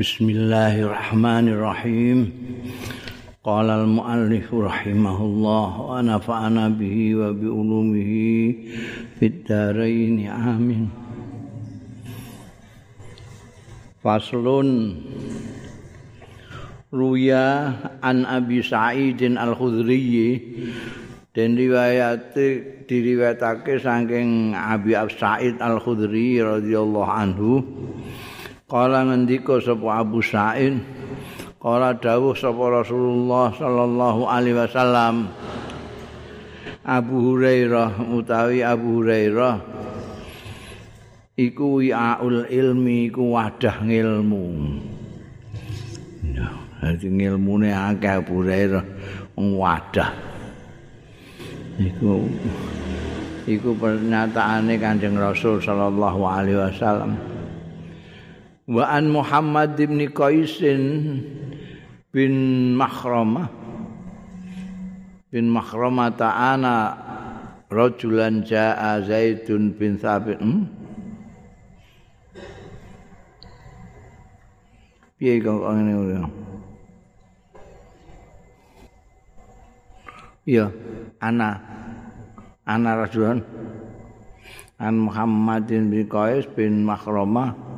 Bismillahirrahmanirrahim. Qala al-muallif rahimahullah wa nafa'ana bihi wa bi ulumihi fid dharain amin. Faslun Ruya an Abi Sa'idin Al-Khudri dan riwayat diriwayatake saking Abi Sa'id Al-Khudri radhiyallahu anhu Kala ngendika sapa Abu Sa'id Kala dawuh sapa Rasulullah sallallahu alaihi wasallam Abu Hurairah utawi Abu Hurairah iku wi'aul ilmi iku wadah ngilmu. Jadi ngilmune akeh Abu Hurairah wadah. Iku iku pernyataane Kanjeng Rasul sallallahu alaihi wasallam wa an Muhammad bin Qais bin Makhramah bin Makhramah ta'ana rajulan jaa Zaidun bin Thabit hmm? piye kok ngene ora Iya, ana ana rajulan. An Muhammadin bin Qais bin Makhramah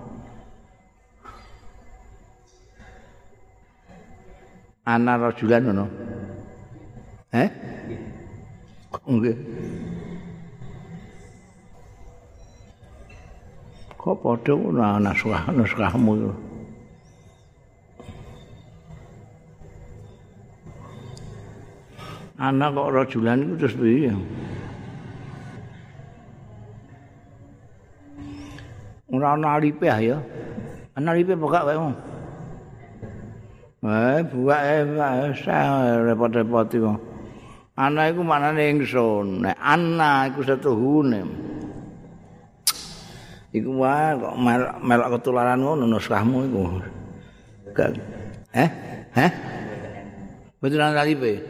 ana rajulan ngono. Eh? Nggih. Kok padha ngono ana suah nuskahmu itu. Ana kok rajulan itu terus piye? Ora ana alipe ya. Ana alipe pokok wae. Eh, buak eh, repot-repot itu. Ana iku manane ingsun. Nek ana iku setuhune. Iku wae kok melok ketularan ngono nuskahmu iku. Eh? Heh? Betul ana lipe.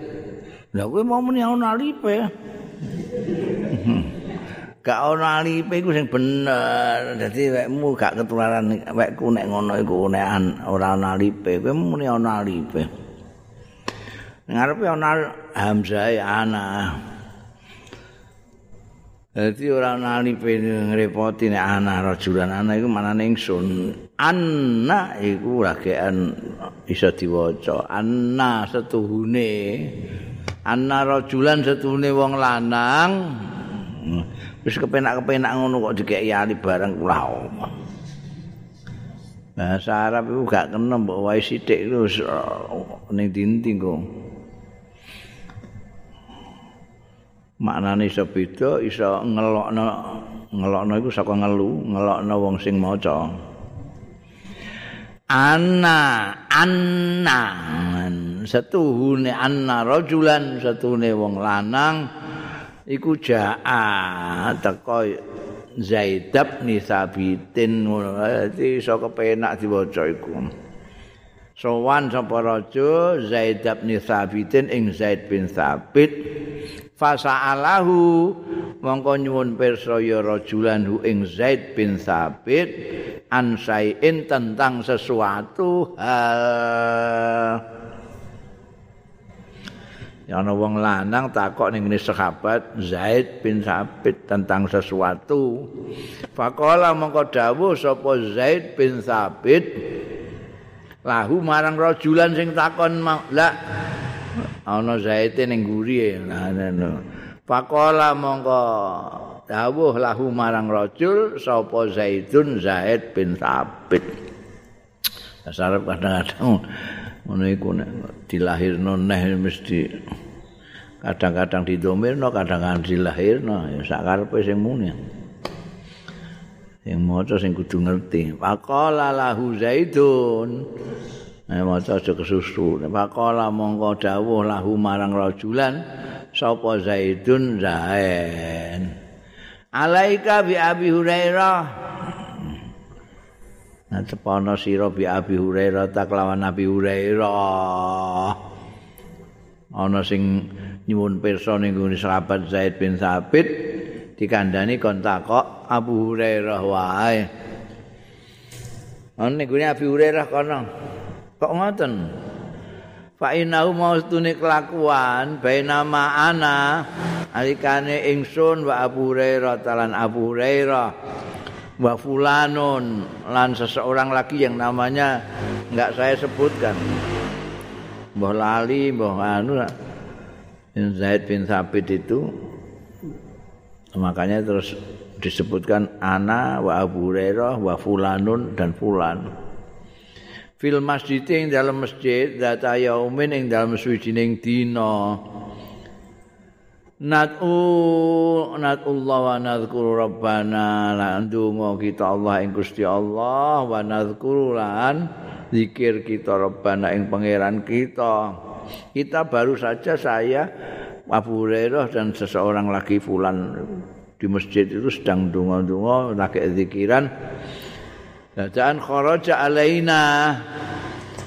Lah kowe mau muni ana lipe. Gak ana alipe iku sing bener. Dadi wekmu gak ketularan wekku nek ngono iku nek ora ana alipe, kowe muni ana alipe. Ngarepe ana hamzah ana. Dadi ora ana alipe ngrepoti nek ana rajulan ana iku manane ingsun. Anna iku ragean iso diwaca. Anna setuhune. Anna rajulan setuhune wong lanang. Wis kepenak-kepenak ngono kok dikeki ali bareng kula omong. Bahasa Arab itu gak kena mbok wae sithik iku uh, ning dinti kok. Maknane iso beda, iso ngelokno ngelokno iku saka ngelu, ngelokno wong sing maca. Anna, anna, setuhune anna rajulan, setuhune wong lanang, iku jaa teko Zaid bin Sabitin dadi iso kepenak diwaca iku. Sowan sapa raja Zaid bin Sabitin ing Zaid bin Sabit fasaalahu mongko nyuwun pirsa ya rajulan hu ing Zaid bin Sabit ansaiin tentang sesuatu hal ana wong lanang takok ning ngene sahabat Zaid bin Sabit tentang sesuatu. Faqala mongko dawuh sapa Zaid bin Sabit lahu marang rajulan sing takon la ana Zaid ning guri Faqala mongko dawuh lahu marang rajul sapa Zaidun Zaid bin Sabit. Dasar kadang-kadang ngono iku nek dilahirno neh mesti kadang-kadang didomirno kadang-kadang dilahirno. Ya sak karepe sing muni. Sing maca sing kudu ngerti. Faqala lahu zaidun. Nek maca aja kesusu. Faqala mongko dawuh lahu marang rajulan sapa zaidun? Zain. Alaika bi abi hurairah. Nah, cepono sira bi Abi Hurairah tak lawan Nabi Hurairah. Ana sing nyuwun pirsa ning sahabat Zaid bin Sabit dikandani kon takok Abu Hurairah wae. Ana gune Abi Hurairah kono. Kok ngoten? Fa innahu maustune kelakuan baina ana alikane ingsun wa Abu Hurairah talan Abu Hurairah wa fulanun lan seseorang lagi yang namanya enggak saya sebutkan. Mbah lali, mbah anu Zaid bin Sabit itu makanya terus disebutkan ana wa Abu Hurairah wa fulanun dan fulan. Fil masjid ing dalam masjid data yaumin ing dalam suwijining dina. Nat'u nat'ullah wa nadhkuru rabbana lan ndonga kita Allah ing Gusti Allah wa nadhkuru lan zikir kita rabbana ing pangeran kita. Kita baru saja saya Abu Hurairah dan seseorang lagi fulan di masjid itu sedang dungo-dungo lagi zikiran. Dan kharaja alaina.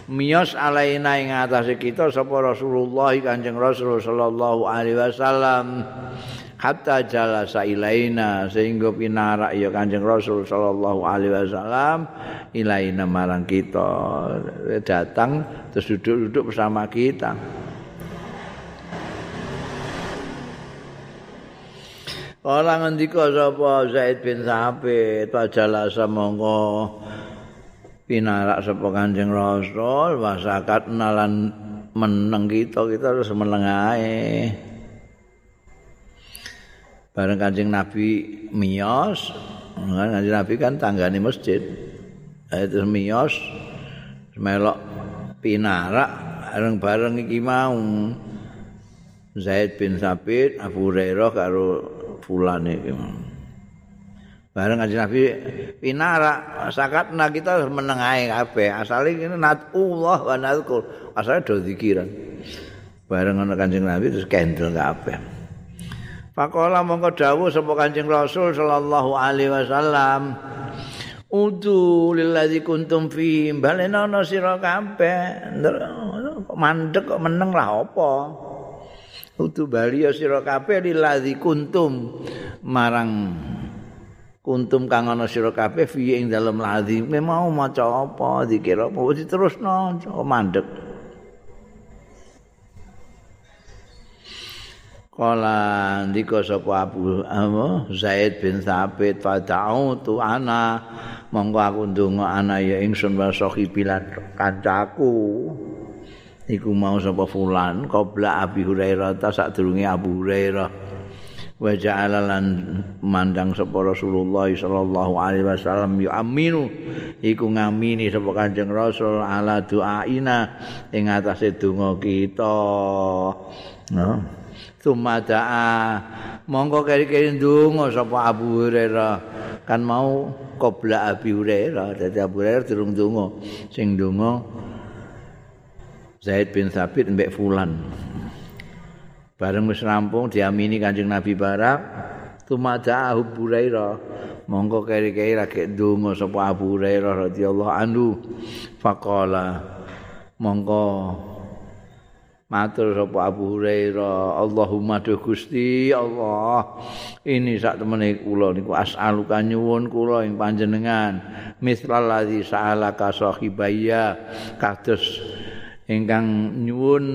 Miyos alaina ing atas kita sapa Rasulullah Kanjeng Rasul sallallahu alaihi wasallam hatta jalasa ilaina sehingga pinarak ya Kanjeng Rasul sallallahu alaihi wasallam ilaina marang kita. Datang terus duduk-duduk bersama kita. Ora ngendika sapa? Zaid bin Sabit pajala samangka pinarak sapa Kanjeng Rasul? Wasakat nalan meneng kita kita terus meneng ae. Bareng Kanjeng Nabi miyos, Kanjeng Nabi kan tanggane masjid. Itu miyos melok pinarak bareng-bareng iki mau. Zaid bin Sabit, Abu Hurairah karo fulan iki. Bareng kanjeng Nabi pinara sakatna kita menengahi kabeh. Asale ngene natullah wa nazkur. Asale do zikiran. Bareng ana kanjeng Nabi terus kendel kabeh. Pakola mongko dawuh sapa Kanjeng Rasul sallallahu alaihi wasallam. Udu lillazi kuntum fi balena ana sira kabeh. Mandek kok meneng lah apa? Utu bali ya sira kabeh liladzi kuntum marang kuntum kang ana sira kabeh fi ing dalem ladzi mau maca apa dikira apa diterusno mandek Kala ndika sapa Abu Amma Zaid bin Thabit fada'u tu ana. Monggo aku ndonga ana ya ingsun wa sahibilan kancaku. Iku mau sapa fulan qabla Abi Hurairah ta sadurunge Abu Hurairah. Wa ja'ala lan mandang sapa Rasulullah sallallahu alaihi wasallam yu aminu iku ngamini sapa Kanjeng Rasul ala doaina ing atase donga kita. No tumada'a monggo keri-keri ndonga sapa Abu Hurairah kan mau qabla Abi Hurairah dadi Abu Hurairah durung ndonga sing ndonga Zaid bin Thabit mbek Fulan. Bareng wis rampung diamini Kanjeng Nabi Barak, tumada Abu Hurairah. Monggo keri-keri lagi ndonga sapa Abu Hurairah radhiyallahu anhu. Faqala monggo matur sapa Abu Hurairah, Allahumma duh Gusti Allah. Ini sak temene kula niku as'aluka nyuwun kula ing panjenengan. Mislal ladzi sa'alaka sahibaya kados ingkang nyuwun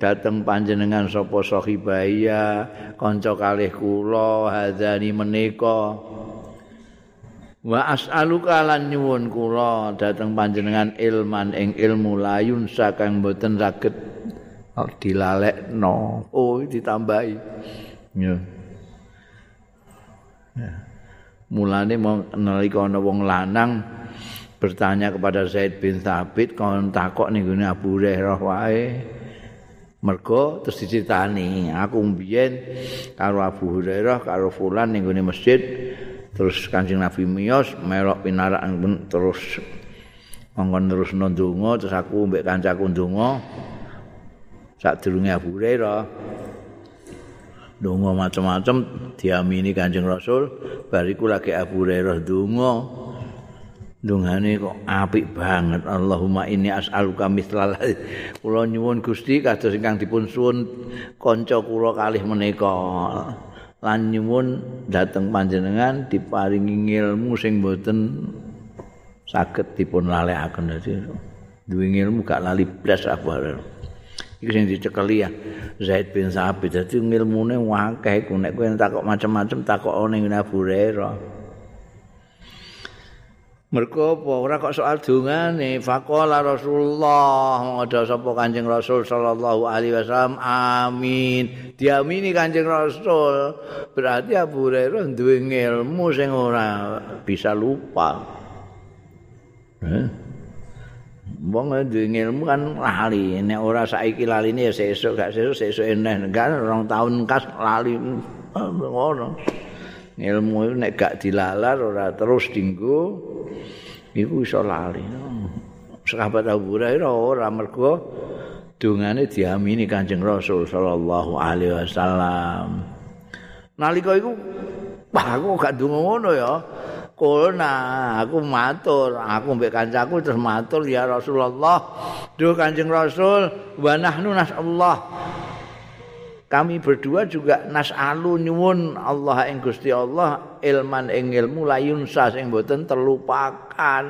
dhateng panjenengan sapa sahibaya kanca kalih kula hadzani menika. Wa as'aluka lan nyuwun kula dhateng panjenengan ilman ing ilmu layun sakang boten saged dilalekno? Oh ditambahi. Ya. Mulane mau nalika ana wong lanang bertanya kepada Zaid bin Thabit kon takok ning gone Abu Hurairah wae? Mergo terus diceritani aku mbiyen karo Abu Hurairah karo fulan ning gone masjid. Terus Kanjeng Nabi miyos melok pinarak terus. Mongkon terus ndonga terus aku mbek kancaku ndonga sadurunge Abu Hurairah ndonga macam-macam diamini Kanjeng Rasul bariku lagi Abu Hurairah ndonga Dungane kok apik banget. Allahumma inni as'aluka mithlal. Kula nyuwun Gusti kados ingkang dipun suwun kanca kula kalih menika. Lan nyuwun dhateng panjenengan diparingi ilmu sing boten saged dipun lalekaken dadi duwe ilmu gak lali blas apa Iku sing dicekeli ya Zaid bin Sabit. Dadi ilmune akeh iku. Nek kowe takok macam-macam takok ning Abu Hurairah. Mergo apa? Ora kok soal dungane faqala Rasulullah ngoda sapa Kanjeng Rasul sallallahu alaihi wasallam amin. Diamini Kanjeng Rasul. Berarti Abu Hurairah duwe ilmu sing ora bisa lupa. Eh? Wong duwe ilmu kan lali nek ora saiki laline ya sesuk gak sesuk sesuk eneh kan rong tahun kas lali ngono ilmu nek gak dilalar ora terus dinggo iku iso lali. Sahabat Abu Hurairah ora mergo dungane diamini Kanjeng Rasul sallallahu alaihi wasallam. Nalika iku wah aku gak donga ngono ya. Kulna aku matur, aku mbek kancaku terus matur ya Rasulullah. Duh Kanjeng Rasul, wa nahnu nasallah. kami berdua juga nas'alu nyuwun Allah ing Gusti Allah ilman ing ilmu layun sas ing boten terlupakan.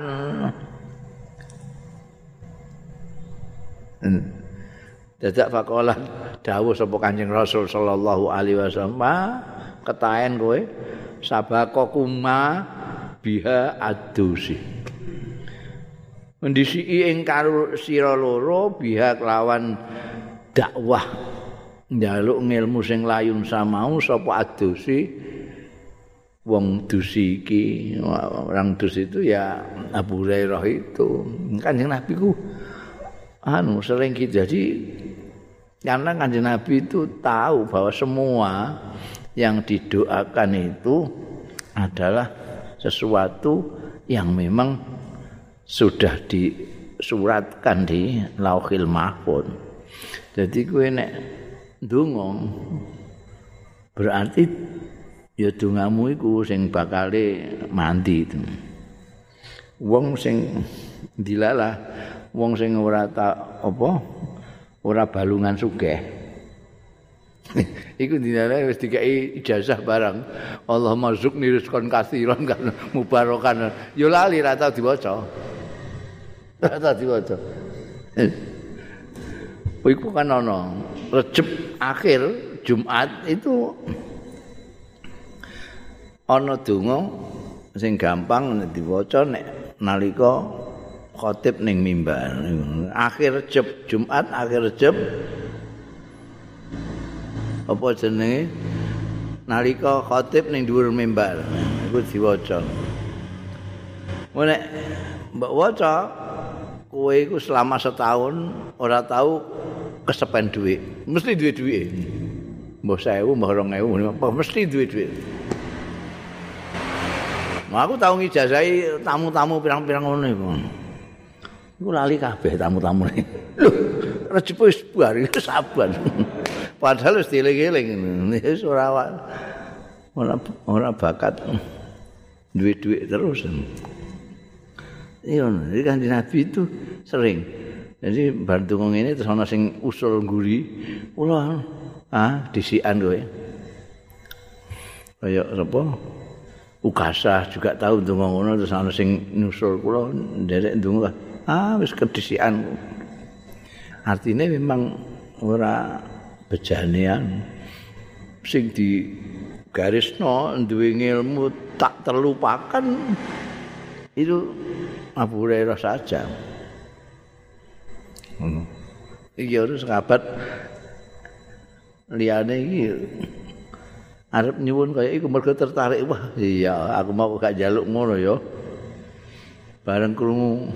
Dadak faqala dawuh sapa Kanjeng Rasul sallallahu alaihi wasallam, ketaen kowe sabako kuma biha adusi. Mendisi ing karo sira loro biha kelawan dakwah njaluk ngilmu sing layun samau sapa adusi wong dusi iki orang dusi itu ya Abu Hurairah itu kanjeng Nabi ku anu sering gitu jadi karena kanjeng Nabi itu tahu bahwa semua yang didoakan itu adalah sesuatu yang memang sudah disuratkan di Lauhil Mahfuz. Jadi gue nek ndonga berarti ya dongamu iku sing bakale mandi itu wong sing dilalah wong sing ora tak apa ora balungan sugih iku dilalah wis dikai ijazah barang. Allah mazuk niriskon kasiron kan mubarokan. Yo lali ra tau diwaca. Ra tau diwaca. Iku kan ana Recep akhir Jumat itu ana donga sing gampang diwaca nek nalika khotib ning mimbar. Akhir Recep Jumat akhir Recep apa jenenge nalika khotib ning dhuwur mimbar. Iku diwaca. Nek mbok waca kowe iku selama setahun ora tahu kesepen duit. Mesti duit duit. Mbah sewu, mbah rong ewu, mesti duit duit. Nah, aku tahu ngijazahi tamu-tamu pirang-pirang ngono iku. Iku lali kabeh tamu-tamu ini. Loh, rejepo wis iki saban. Padahal wis dieling-eling. Wis ora ora ora bakat duit-duit terus. Iya, ini kan Nabi itu sering Jadi bantu ngomong ini terus ana sing usul guri, kula ah disian kowe. Kaya apa? Ukasah juga tahu ndonga ngono terus ana sing nusul kula nderek ndonga. Ah wis kedisian. Artinya memang ora bejanean sing di garisno duwe ilmu tak terlupakan itu Abu Hurairah saja. ngono. Iki harus sahabat liyane iki arep nyuwun kaya iku mergo tertarik wah iya aku mau gak jaluk ngono ya. Bareng krungu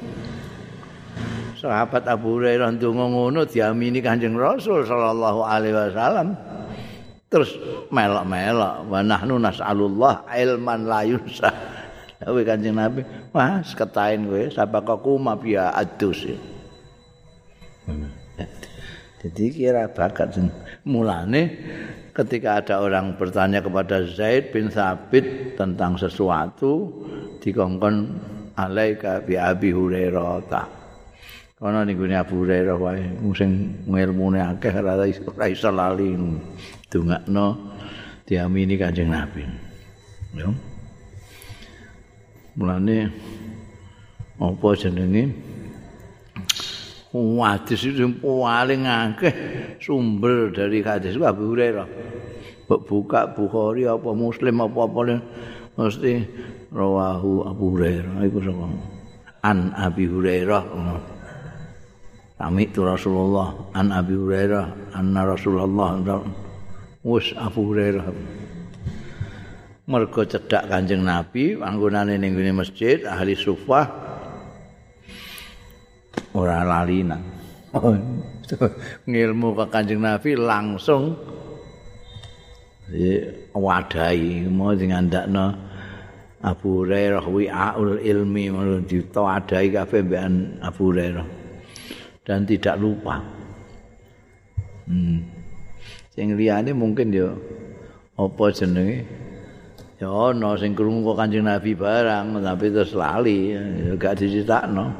sahabat Abu Hurairah ndonga ngono diamini Kanjeng Rasul sallallahu alaihi wasallam. Terus melok-melok wa nahnu nas'alullah ilman la yunsa. Kowe Kanjeng Nabi, wah seketain kowe sapa kok kuma biya adus. Jadi kira bakat mulane ketika ada orang bertanya kepada Zaid bin Sabit tentang sesuatu dikongkon alaika bi Abi Hurairah ta. Kono niku Abu Hurairah wae sing ngilmune akeh ora iso lali dongakno diamini Kanjeng Nabi. Ya. Mulane apa jenenge hadis itu paling akeh sumber dari hadis Abu Hurairah buka Bukhari apa Muslim apa apa mesti rawahu Abu Hurairah iku sapa an Abi Hurairah Kami itu Rasulullah an Abi Hurairah anna Rasulullah wis Abu Hurairah. Mergo cedak Kanjeng Nabi panggonane ning masjid ahli sufah ora lali nang. Ngilmu ke Kanjeng Nabi langsung wadahi mau ngandakno Abu Hurairah wi'aul ilmi mau ditawadahi kabeh mbekan Abu Hurairah dan tidak lupa hmm. sing liyane mungkin ya apa jenenge Ya ana sing krungu Kanjeng Nabi barang tapi terus lali gak diceritakno.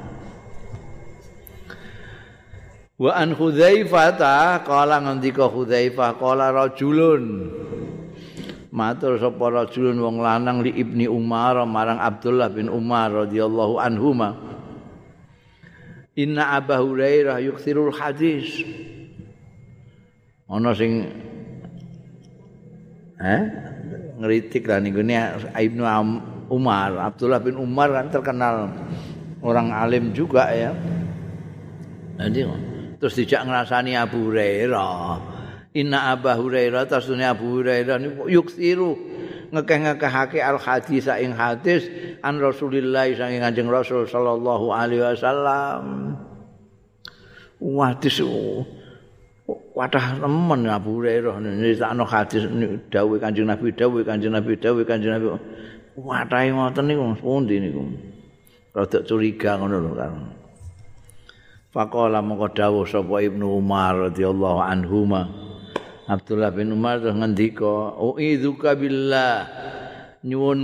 Wa an Hudzaifah ta kala ngendika Hudzaifah kala rajulun matur sapa rajulun wong lanang li Ibni Umar marang Abdullah bin Umar radhiyallahu anhuma Inna Abu Hurairah yukthirul hadis. Ana sing eh ngeritik lah nih Ibnu Umar Abdullah bin Umar kan terkenal orang alim juga ya. Nanti terus tidak ngerasani Abu Hurairah. Inna Abu Hurairah tasune Abu Hurairah ini yuksiru ngekeh-ngekehake al hadis ing hadis an Rasulillah saking Kanjeng Rasul sallallahu alaihi wasallam. Wadis wadah nemen Abu Hurairah nyritakno hadis dawuh Kanjeng Nabi dawuh Kanjeng Nabi dawuh Kanjeng Nabi. Wadahe ngoten niku pundi niku? Rada curiga ngono lho kan Faqala mongko dawuh sapa Ibnu Umar radhiyallahu anhuma Abdullah bin Umar terus ngendika uidzuka billah nyuwun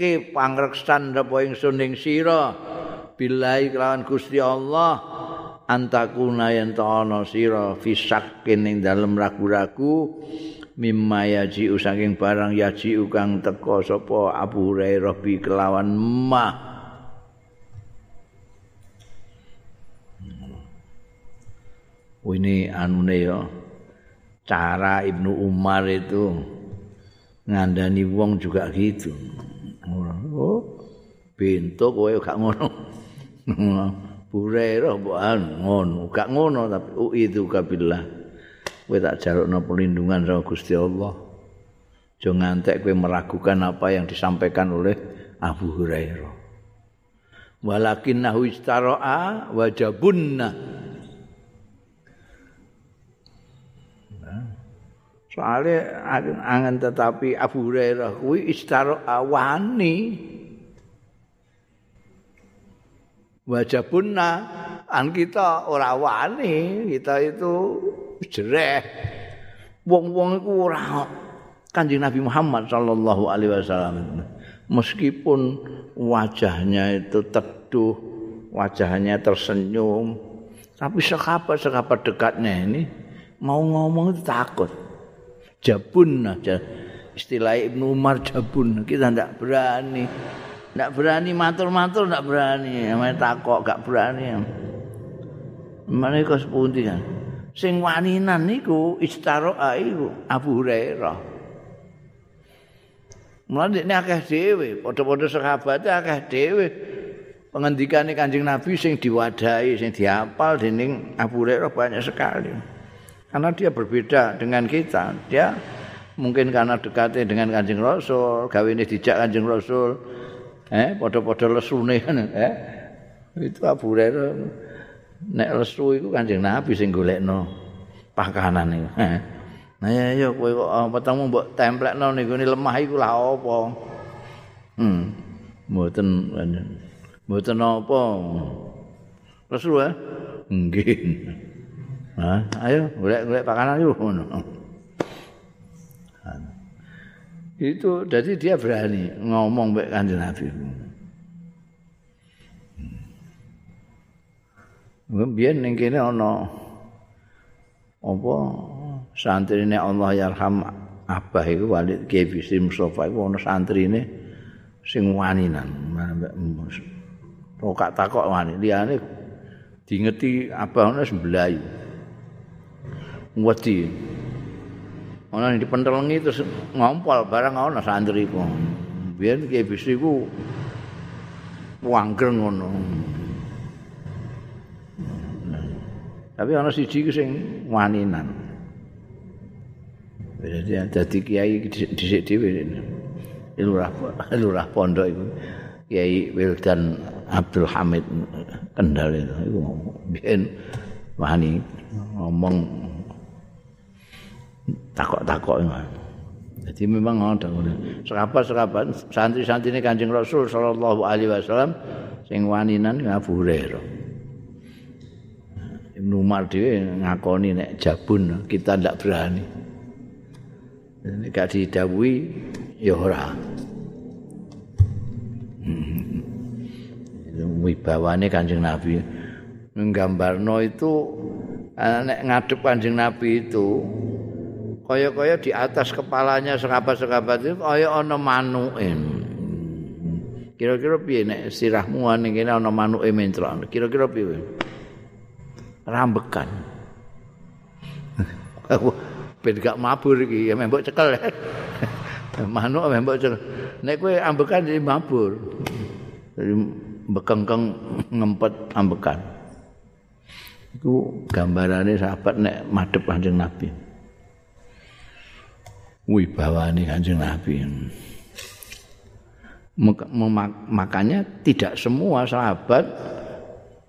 ke pangreksan apa ingsun ning sira. Billahi kelawan Gusti Allah antakuna yen ana sira fisakin ning dalem ragu-ragu mimma yaji saking barang yaji kang teka sapa Abu Hurairah bi kelawan ma. Ini anune ya cara Ibnu Umar itu ngandani wong juga gitu oh bentuk kowe gak ngono Hurairah bukan ngono, gak ngono tapi itu kabillah. Kowe tak jalukno perlindungan sama Gusti Allah. Jo ngantek kowe meragukan apa yang disampaikan oleh Abu Hurairah. Walakinnahu istara'a wajabunna. Soalnya angan tetapi Abu Hurairah kuwi istara'a wani. wajabunna an kita ora wani kita itu jereh. Wong-wong iku ora Kanjeng Nabi Muhammad sallallahu alaihi wasallam. Meskipun wajahnya itu teduh wajahnya tersenyum tapi sahabat-sahabat dekatnya ini mau ngomong itu takut jabun aja. Istilah Ibnu Umar jabun. Kita tidak berani. Ndak berani matur-matur ndak berani. Ame takok gak berani. Mane kok sepundi kan? Sing waninan niku istaro iku Abu Hurairah. Mulane nek akeh dhewe padha-padha sahabat akeh dhewe. Pengendikane Kanjeng Nabi sing diwadahi sing dihafal dening Abu Hurairah banyak sekali karena dia berbeda dengan kita. Dia mungkin karena dekatnya dengan Kanjeng Rasul gawe ini dijak Kanjeng Rasul. Eh padha-padha lesune eh. Itu Abu Hurairah nek lesu iku Kanjeng Nabi sing golekno pakanan iku eh. Nah ya ya kowe kok tamu mbok templekno niku lemah iku lah apa? Hmm mboten mboten apa? Lesu eh? Nggih Hah, ayo golek-golek pakanan yuk ngono. itu jadi dia berani ngomong baik kanjeng Nabi. Biar ning kene ana apa santrine Allah yarham abah iku Walid Kiai Bisri Mustafa iku ana santrine sing waninan rokak takok wani liyane diingeti abangane sembelayu wedi ana di pentelengi terus ngompol barang ana santri ku biyen ki bisi ku wangger ngono. Tapi ana siji sing waninan. Jadi dadi kiai dhisik dhewe. Lurah lurah pondok iku. Kiai Wildan Abdul Hamid Kendal itu. Iku biyen wani ngomong takok-takok Jadi memang ada serapat-serapat santri-santri ini kanjeng Rasul Sallallahu Alaihi Wasallam sing waninan Abu Hurairah. Ibnu Umar dhewe ngakoni nek jabun kita ndak berani. Nek gak didhawuhi ya ora. Hmm. Wibawane Kanjeng Nabi nggambarno itu nek ngadep Kanjeng Nabi itu kaya-kaya di atas kepalanya serabat-serabat itu kaya ana manuke. Kira-kira piye nek sirahmu ning kene ana manuke mentrok. Kira-kira piye? Rambekan. ben gak mabur iki ya mbok cekel manuk mbok cekel nek kowe ambekan jadi mabur jadi bekengkeng ngempet ambekan itu gambarannya sahabat nek madep kanjeng nabi wibawane kanjeng nabi makanya tidak semua sahabat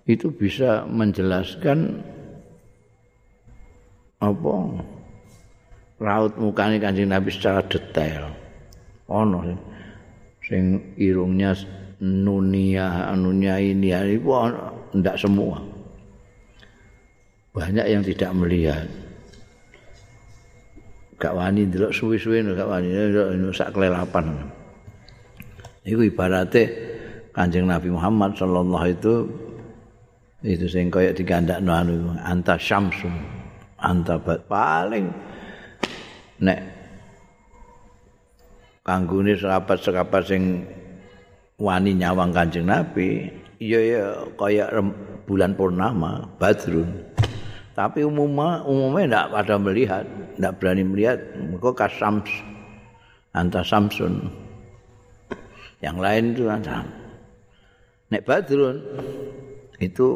itu bisa menjelaskan apa raut mukanya kanjeng Nabi secara detail. Ono sing, sing irungnya nunia, anunya ini, itu tidak semua. Banyak yang tidak melihat. Gak wani delok suwi-suwi gak wani delok sak kelelapan. Iku ibaratnya Kanjeng Nabi Muhammad sallallahu itu itu sing kaya digandakno anu anta syamsun anta paling nek kanggone sahabat-sahabat sing wani nyawang Kanjeng Nabi iya ya kaya bulan purnama badrun tapi umumnya umumnya tidak pada melihat tidak berani melihat. Mereka kasams anta samsun. Yang lain itu anta nek badrun itu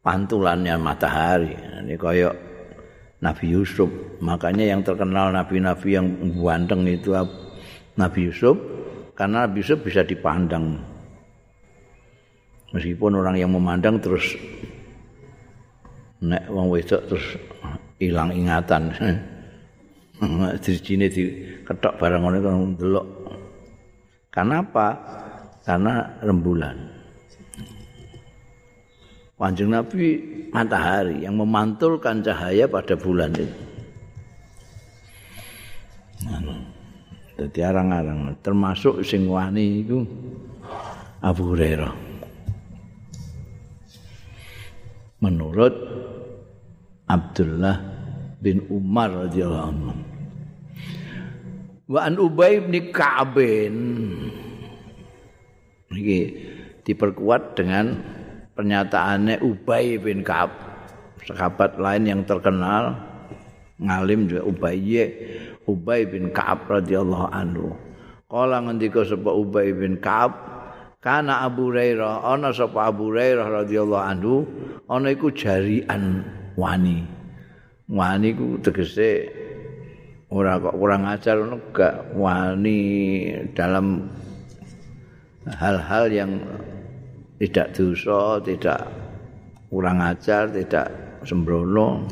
pantulannya matahari. Ini kayak Nabi Yusuf. Makanya yang terkenal nabi-nabi yang buanteng itu Nabi Yusuf. Karena Nabi Yusuf bisa dipandang. Meskipun orang yang memandang terus nek wong wedok terus hilang ingatan. Dirijine diketok barang ngono kan delok. Kenapa? Karena rembulan. Kanjeng Nabi matahari yang memantulkan cahaya pada bulan itu. Jadi arang-arang termasuk sing wani itu Abu Hurairah. Menurut Abdullah bin Umar radhiyallahu anhu. Wa an Ubay bin Ka'ab Ini diperkuat dengan pernyataannya Ubay bin Ka'ab sahabat lain yang terkenal ngalim juga Ubay. Ubay bin Ka'ab radhiyallahu anhu. Kala ngendika sapa Ubay bin Ka'ab kana Abu Hurairah. Ana sapa Abu Hurairah radhiyallahu anhu ana iku jarian wani wani ku tegese ora kok kurang ajar ngono gak wani dalam hal-hal yang tidak dosa, tidak kurang ajar, tidak sembrono.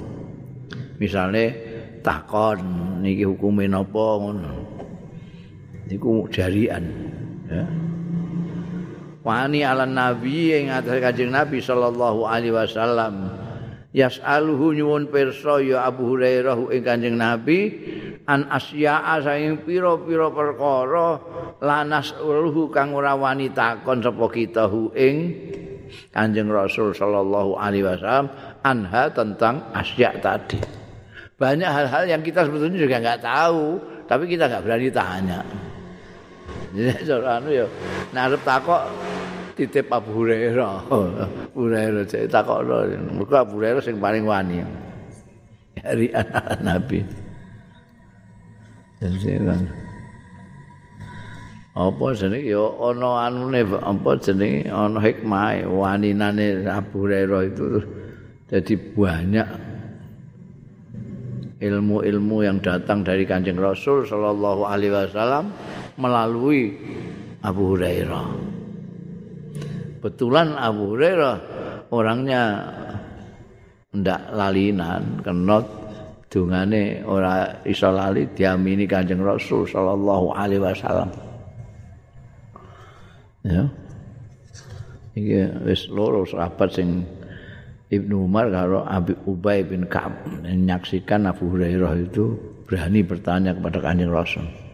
Misalnya takon niki hukume napa ngono. Niku jarian ya. Wani ala nabi yang atas kanjeng Nabi sallallahu alaihi wasallam. Yas'aluhu nyuwun pirsa ya Abu Hurairah ing kanjeng Nabi an asya'a saing pira-pira perkara lanas uluhu kang ora wani takon sapa kita hu ing Kanjeng Rasul sallallahu alaihi wasallam anha tentang asya tadi. Banyak hal-hal yang kita sebetulnya juga nggak tahu, tapi kita nggak berani tanya. Jadi anu ya, narep takok titip Abu Hurairah. Abu Hurairah cek takokno. Mergo Abu Hurairah sing paling wani. Hari anak Nabi. Kan. Apa jeneng ya ana anune apa jeneng ana hikmah waninane Abu Hurairah itu jadi banyak ilmu-ilmu yang datang dari Kanjeng Rasul sallallahu alaihi wasallam melalui Abu Hurairah. Betulan Abu Hurairah orangnya ndak lalinan kenot dungane ora iso lali diamini Kanjeng Rasul sallallahu alaihi wasallam. Ya. Iki wis loro sahabat sing Ibnu Umar karo Abi Ubay bin Ka'ab menyaksikan Abu Hurairah itu berani bertanya kepada Kanjeng Rasul.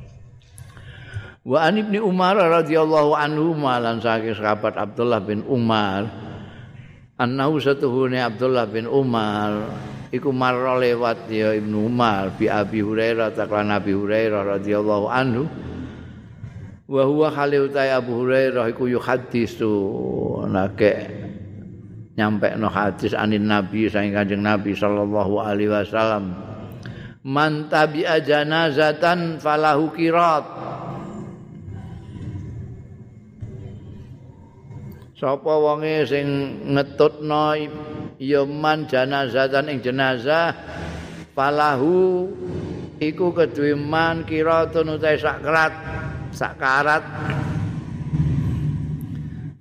Wa an Ibnu Umar radhiyallahu anhu malan saking sahabat Abdullah bin Umar. Annahu satuhune Abdullah bin Umar iku marra lewat ya Ibnu Umar bi Abi Hurairah taklan Abi Hurairah radhiyallahu anhu. Wa huwa khaliu Abu Hurairah iku yuhaddisu nake nyampe no hadis anin nabi saking kanjeng nabi sallallahu alaihi wasallam. Man tabi'a janazatan falahu kirat sapa wonge sing ngetutno ya man janazatan ing jenazah? Falahu iku keduwe man kiratun utahe sakrat sakarat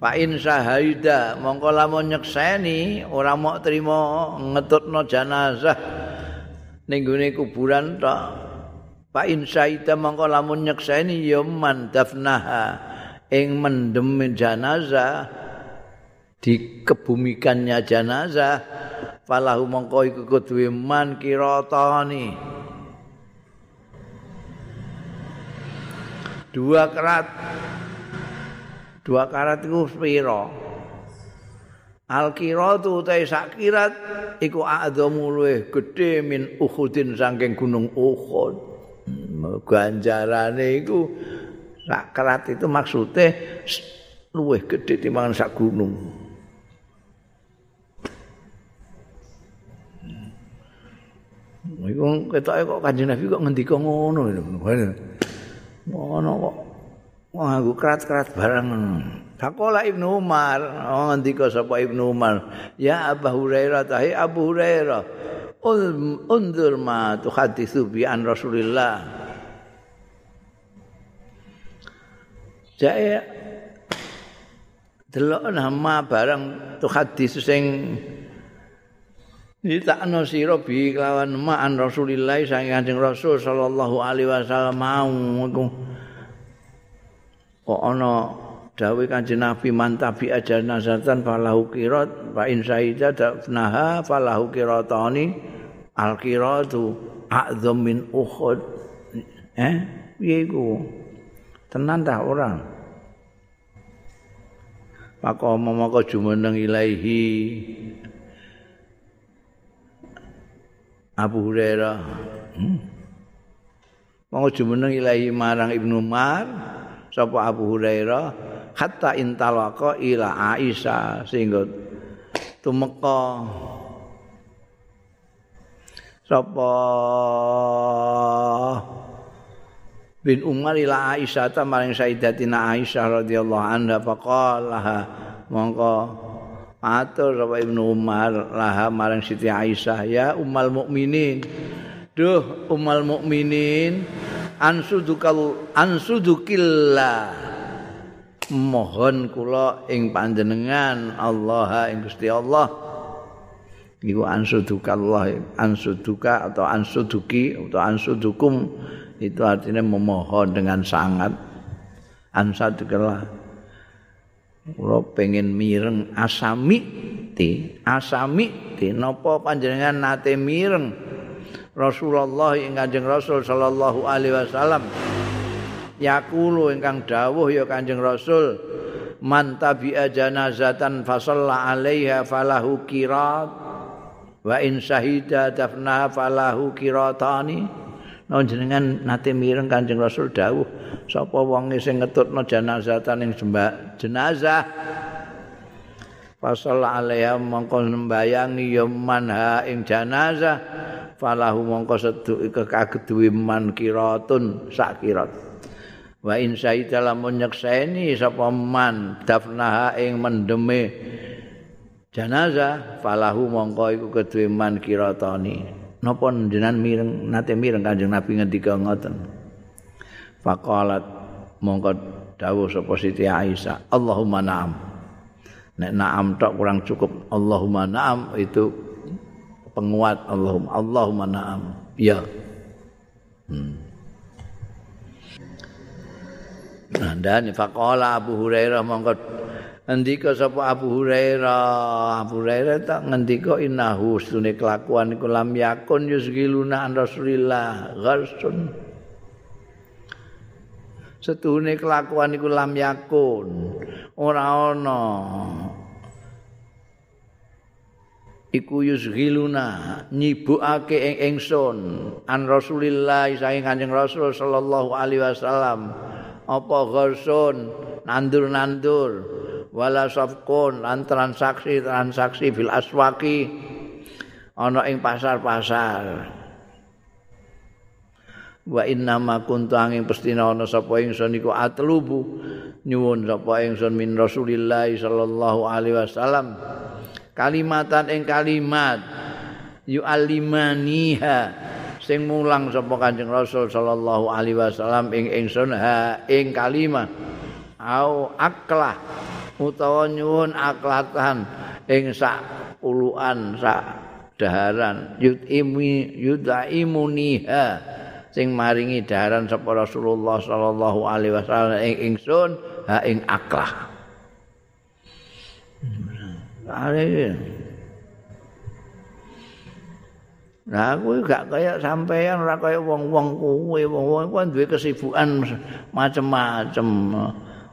Fa in syahida mongko lamun nyekseni ora mok trima ngetutno jenazah ning gone kuburan tok. Fa in syahida mongko lamun nyekseni ya man dafnaha ing mendem jenazah dikebumikannya jenazah falahu mongko iku kudu man kiratani dua kerat dua karat iku pira? Al kiratu ta sak kirat iku a'dhamu luwih gedhe min uhudin saking gunung uhud. Ganjarane iku sak karat itu maksude luwih gedhe timbangan sak gunung Iku ketoke kok Kanjeng Nabi kok ngendika ngono lho. Ngono kok Wah, aku kerat-kerat barang. Fakola Ibnu Umar, oh ngendika sapa Ibnu Umar, ya Abu Hurairah tahi Abu Hurairah. Undur ma tuhaditsu bi an Rasulillah. Saya delok nama barang tuhaditsu sing Ditakno sira bi kelawan ma'an Rasulillah saking Kanjeng Rasul sallallahu alaihi wasallam mau kok ana dawuh kanjeng Nabi mantabi aja nazatan falahu qirat fa in saida dafnaha falahu qiratani al qiratu a'zam min uhud. Eh piye iku? Tenan ta ora? Maka momoko jumeneng ilaihi Abu Hurairah hmm? Mau jumeneng ilahi marang Ibnu Umar sapa Abu Hurairah hatta intalaqa ila Aisyah sehingga tumeka sapa bin Umar ila Aisyah ta maring Sayyidatina Aisyah radhiyallahu anha faqala mongko matur sapa Ibnu Umar laha maring Siti Aisyah. Ya ummal mukminin. Duh ummal mukminin. Ansudukal ansudukillah mohon kula ing panjenengan Allah ing Gusti Allah. Iku ansudukallah ansuduka atau ansuduki atau ansudukum itu artinya memohon dengan sangat. Ansudukallah kula pengen mireng asami ti asami ti napa panjenengan nate mireng? Rasulullah ing Kanjeng Rasul sallallahu alaihi wasallam. Yaqulu ingkang dawuh ya Kanjeng Rasul man tabi'a janazatan fa 'alaiha falahu qirat wa in syahida dafna falahu qiratani non jenengan nate mireng Kanjeng Rasul dawuh sapa wong sing ngetutno janazatan ing jenazah. Fasal alaiha mongko nembayangi ya manha ing janazah falahu mongko sedu kekageduwe man kiratun sak kirat. Wa in saida lamun nyekseni sapa man dafnaha ing mendeme janazah falahu mongko iku keduwe man kiratani napa jenengan mireng nate mireng kanjeng nabi ngendika ngoten faqalat mongko dawuh sapa Siti Aisyah Allahumma na'am Nek na'am tok kurang cukup. Allahumma na'am itu penguat Allahumma Allahumma na'am. Ya. Hmm. Nah, dan faqala Abu Hurairah mongko ngendika sapa Abu Hurairah? Abu Hurairah tak ngendika innahu sunne kelakuan iku lam yakun yusgiluna an Rasulillah. Gharsun. Setuhune kelakuan iku lam yakun. Ora ana. Iku yusghiluna nyibukake ing ingsun an Rasulillah saking Kanjeng Rasul sallallahu alaihi wasallam. Apa gharsun? Nandur-nandur wala safkun lan transaksi-transaksi fil aswaki ana ing pasar-pasar. Wa inna ma kuntu angin pestina ana sapa ingsun iku atlubu nyuwun sapa ingsun min Rasulillah sallallahu alaihi wasallam. Kalimatan ing kalimat yu'allimaniha sing mulang sapa Kanjeng Rasul sallallahu alaihi wasallam ing ingsun ha ing kalimat au aklah utawa nyuwun aklatan ing sak puluhan sak daharan. Yutimi yudaimuniha sing maringi daharan sapa Rasulullah sallallahu alaihi wasallam ing ingsun ha ing aklah. Nah, aku gak kayak sampean ora kaya wong-wong kuwe, wong-wong kuwi duwe kesibukan macem-macem.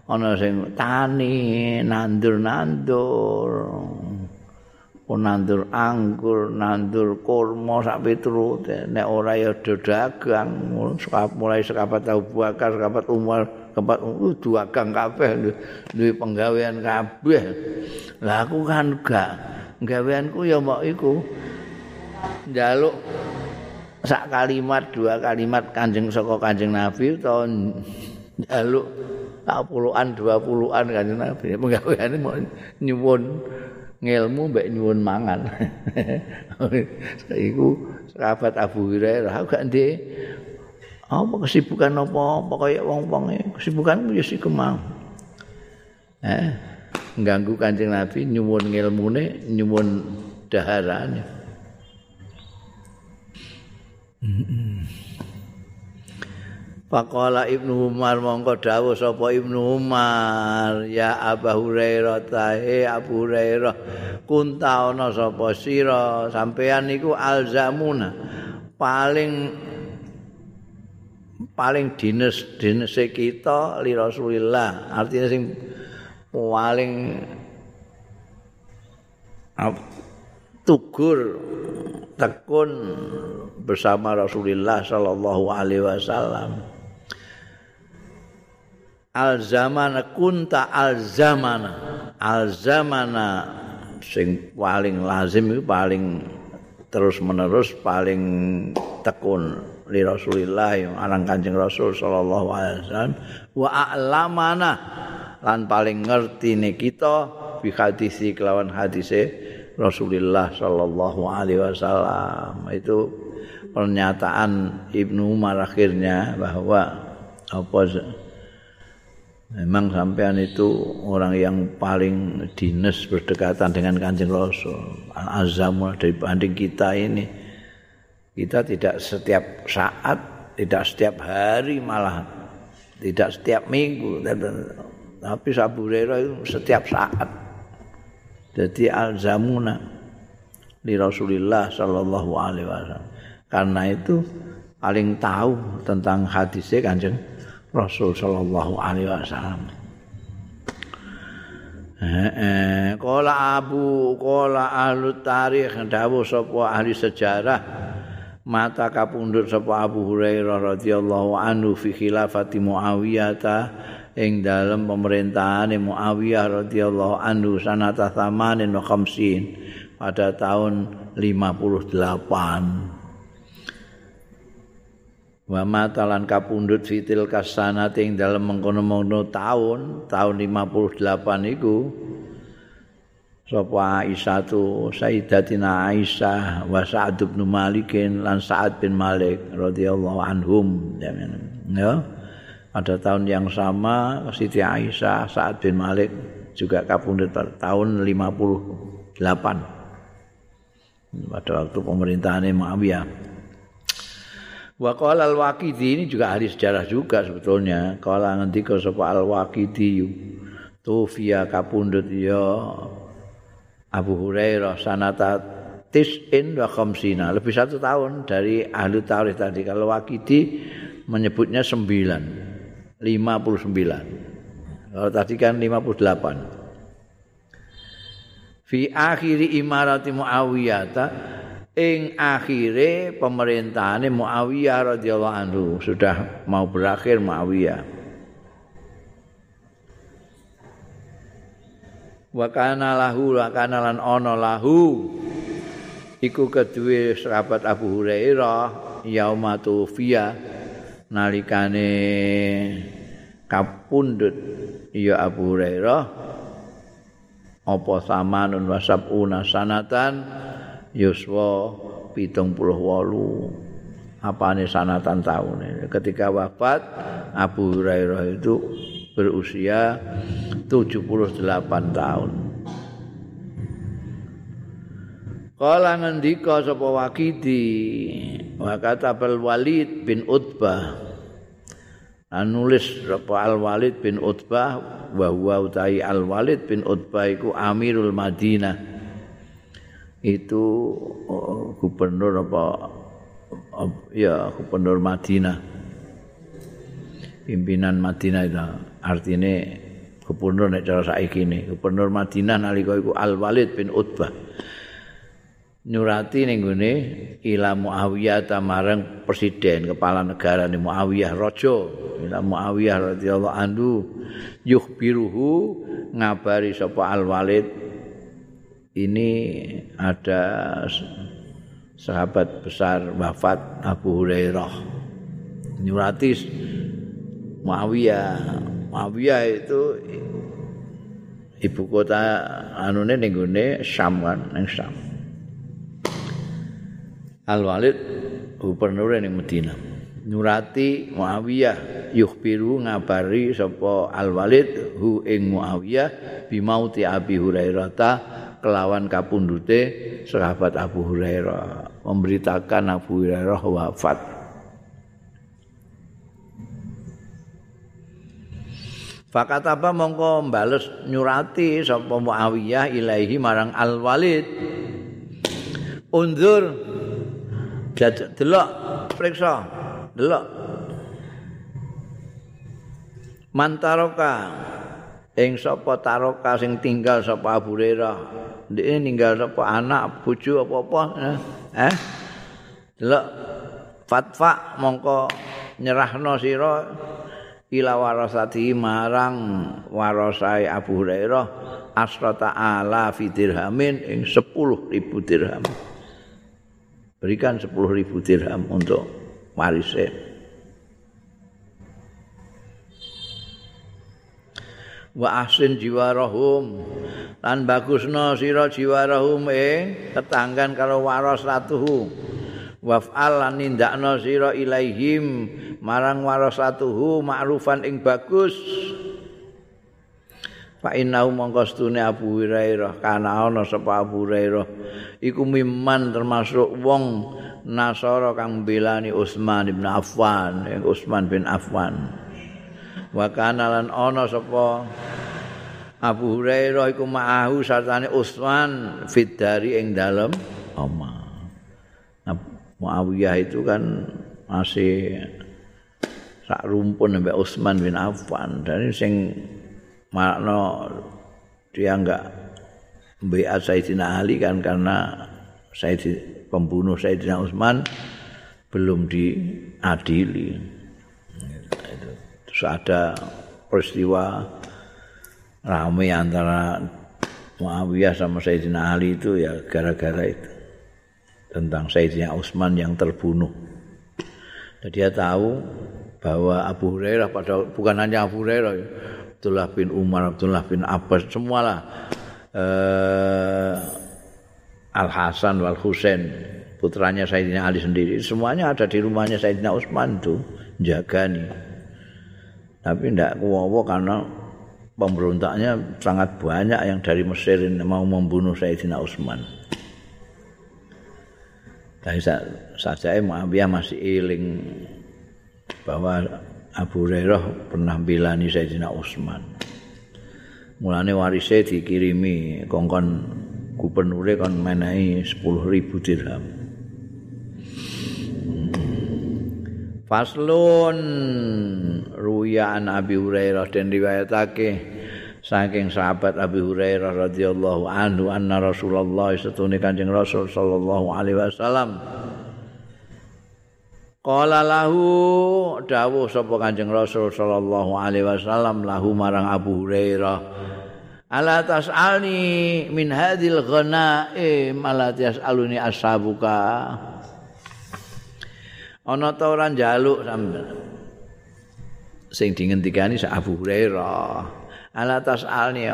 Ana sing tani, nandur-nandur. nandur anggur, nandur kurma sak piturute. Nek ora ya dagang, mulai sekapat tahu bakar, sekapat umar, tempat uh, dua kabeh duwe penggawean kabeh. Lah aku kan gak gaweanku ya mok iku. Njaluk sak kalimat dua kalimat Kanjeng saka Kanjeng Nabi utawa njaluk tak puluhan dua puluhan Kanjeng Nabi. Penggaweane nyuwun ngilmu mbek nyuwun mangan. Iku sahabat Abu Hurairah gak ndek. Apa kesibukan apa? Apa kaya wong-wong kesibukan ya sik kemau eh ganggu kancing nabi nyuwun ngilmune nyuwun daharane Faqala Ibnu Umar mongko dawuh sapa Ibnu Umar ya Abu Hurairah tahe Abu Hurairah kunta ana sapa sira? Sampean niku alzamuna paling paling dinas dinas kita li Rasulillah. Artinya sing paling tugur tekun bersama Rasulullah sallallahu alaihi wasallam al zaman kunta al zamana al zamana sing paling lazim paling terus menerus paling tekun li Rasulillah alang Kanjeng Rasul sallallahu alaihi wasallam. Wa a'lamana lan paling ngerti ne kita bi hadis kelawan hadise Rasulullah sallallahu alaihi wasallam. Itu pernyataan Ibnu Umar akhirnya bahwa apa memang sampean itu orang yang paling dinas berdekatan dengan Kanjeng Rasul al-azam dibanding kita ini kita tidak setiap saat, tidak setiap hari malah tidak setiap minggu tapi saburera itu setiap saat. Jadi al-zamuna di Rasulullah sallallahu alaihi wasallam. Karena itu paling tahu tentang hadisnya Kanjeng Rasul sallallahu alaihi wasallam. Eh, eh, abu, kola ahlu tarikh, dawuh sapa ahli sejarah, mata kapundhut sapa Abu Hurairah radhiyallahu anhu fi khilafati Muawiyah ing dalam pemerintahan Muawiyah radhiyallahu anhu sanata thamanin wa khamsin pada tahun 58 wa matalan kapundhut fitil kasanati ing dalem mengkono-mengkono taun tahun 58 iku sapa Aisyah tu Sayyidatina Aisyah wa Sa'ad bin Malik lan Sa'ad bin Malik radhiyallahu anhum. Ya pada tahun yang sama Siti Aisyah Sa'ad bin Malik juga kapundhut tahun 58 pada waktu pemerintahan Muawiyah Wa qala al-Waqidi ini juga ahli sejarah juga sebetulnya. Qala ngendika sapa al-Waqidi tufiya kapundhut ya Abu Hurairah sanata tis'in wa khamsina. Lebih satu tahun dari ahli tarikh tadi. Kalau Waqidi menyebutnya 9. 59. Kalau tadi kan 58. Fi akhiri imarati Muawiyah ing akhire pemerintahane Muawiyah radhiyallahu anhu sudah mau berakhir Muawiyah. Wa kana lahu wa kana lan ana lahu. Iku kedue sahabat Abu Hurairah yaumatu fiya nalikane kapundhut. Ya Abu Hurairah apa samanun wasabuna sanatan yuswa pitung puluh wolu. Apane sanatan tahun ketika wafat Abu Hurairah itu berusia 78 tahun. Kala ngendika sapa Waqidi wa Walid bin Utbah. Nulis sapa Al Walid bin Utbah wa huwa utai Al Walid bin Utbah iku Amirul Madinah itu oh, gubernur apa ya gubernur Madinah. Pimpinan Madinah itu artinya gubernur nek cara saiki ini. Gubernur Madinah nalika iku Al Walid bin Utbah. Nyurati ning gone ila Muawiyah tamarang presiden kepala negara ni Muawiyah raja. Ila Muawiyah radhiyallahu anhu yukhbiruhu ngabari sapa Al Walid ini ada sahabat besar wafat Abu Hurairah. Nyurati Muawiyah. Muawiyah itu ibu kota anune ning gone Syam kan ning Syam. Al Walid gubernur ning Madinah. Nyurati Muawiyah yukhbiru ngabari sapa Al Walid hu ing Muawiyah bimauti Abi Hurairah kelawan kapundute sahabat Abu Hurairah memberitakan Abu Hurairah wafat. Fakat apa mongko mbales nyurati sapa Muawiyah ilaihi marang Al Walid Undur delok periksa. Delok. Mantaroka ing sapa taroka sing tinggal sapa Abu Hurairah ndek ninggal sapa anak bojo apa-apa eh delok fatfa mongko nyerahno sira ila warasati marang warasai Abu Hurairah asrata ala fi dirhamin ing 10.000 dirham. Berikan 10.000 dirham untuk warisnya wa ahsin jiwarahum. Lan bagusna sira jiwarahum ing tetanggan karo waras ratuhu waf'al lan nindakna sira ilaihim marang warasatuhu ma'rufan ing bagus. Fa innahu mongko Abu Hurairah kana ana sapa Abu Hurairah. Iku miman termasuk wong Nasara kang mbelani Utsman bin Affan Utsman bin Affan wa kana lan ana sapa? Abu Hurairah iku ma'ahu sartane Utsman fidari ing dalem oma Muawiyah itu kan masih sak rumpun sampai Utsman bin Affan. Dan sing makna dia enggak mbak Sayyidina Ali kan karena Sayyid pembunuh Sayyidina Utsman belum diadili. Ada peristiwa rame antara Muawiyah sama Sayyidina Ali itu ya gara-gara itu tentang Sayyidina Utsman yang terbunuh. Dan dia tahu bahwa Abu Hurairah pada bukan hanya Abu Hurairah ya, Abdullah bin Umar, Abdullah bin Abbas semualah eh, Al Hasan wal Husain putranya Sayyidina Ali sendiri semuanya ada di rumahnya Sayyidina Utsman itu jaga nih. Tapi tidak kuwowo karena pemberontaknya sangat banyak yang dari Mesir mau membunuh Sayyidina Utsman. Tapi saja Muawiyah masih iling bahwa Abu Hurairah pernah bilani Sayyidina Utsman. Mulane warise dikirimi kongkon gubernure kon menehi 10.000 dirham. Faslun. Ruya an Abi Hurairah dan riwayatake saking sahabat Abi Hurairah radhiyallahu anhu anna Rasulullah satune Kanjeng Rasul sallallahu alaihi wasallam. Qala lahu dawuh sapa Kanjeng Rasul sallallahu alaihi wasallam lahu marang Abu Hurairah Ala tas'alni min hadhil ghanaim ala tas'aluni ashabuka ana ta ora njaluk sampean sing dingendikani sak Abu Hurairah ala tasalni